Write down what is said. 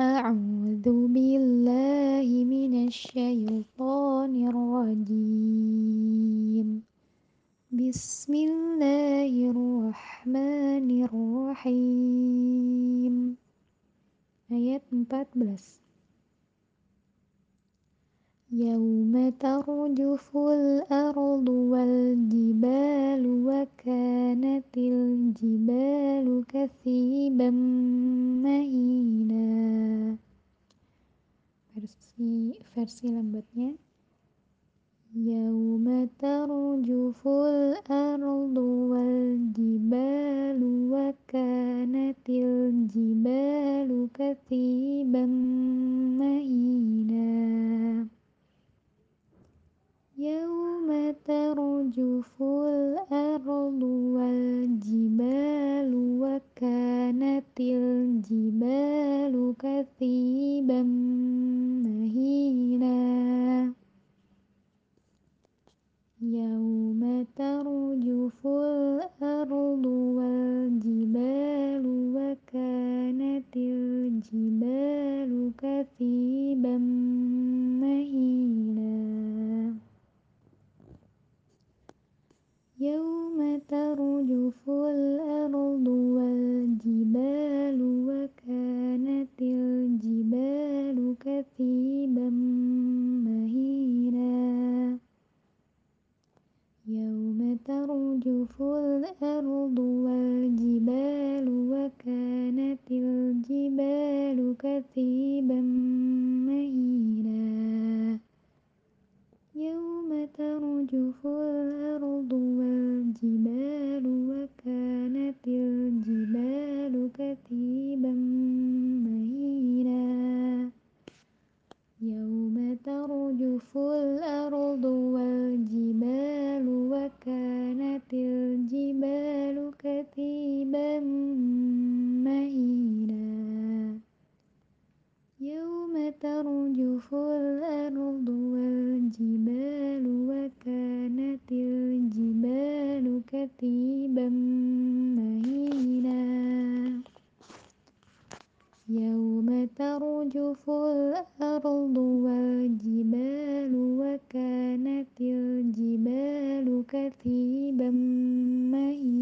أعوذ بالله من الشيطان الرجيم. بسم الله الرحمن الرحيم. Ayat 14 يوم ترجف الأرض والجبال وكانت الجبال كثيبا versi versi lambatnya. يوم ترجف الأرض والجبال وكانت الجبال كثيبا مهينا يوم ترجف الأرض والجبال وكانت الجبال كثيبا مهينا يوم ترجف الأرض والجبال وكانت الجبال كثيبا مهينا يوم ترجف الأرض والجبال يوم ترجف الأرض والجبال وكانت الجبال كثيبا مهينا يوم ترجف الأرض والجبال وكانت الجبال كثيبا مهينا يوم ترجف الأرض وكانت الجبال كثيبا مهينا يوم ترجف الأرض والجبال وكانت الجبال كثيبا مهينا يوم ترجف الأرض والجبال कथि मयि।